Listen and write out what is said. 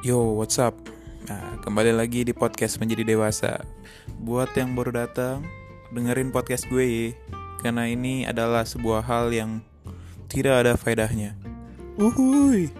Yo, what's up? Nah, kembali lagi di podcast Menjadi Dewasa. Buat yang baru datang, dengerin podcast gue ya. Karena ini adalah sebuah hal yang tidak ada faedahnya. Uhuy.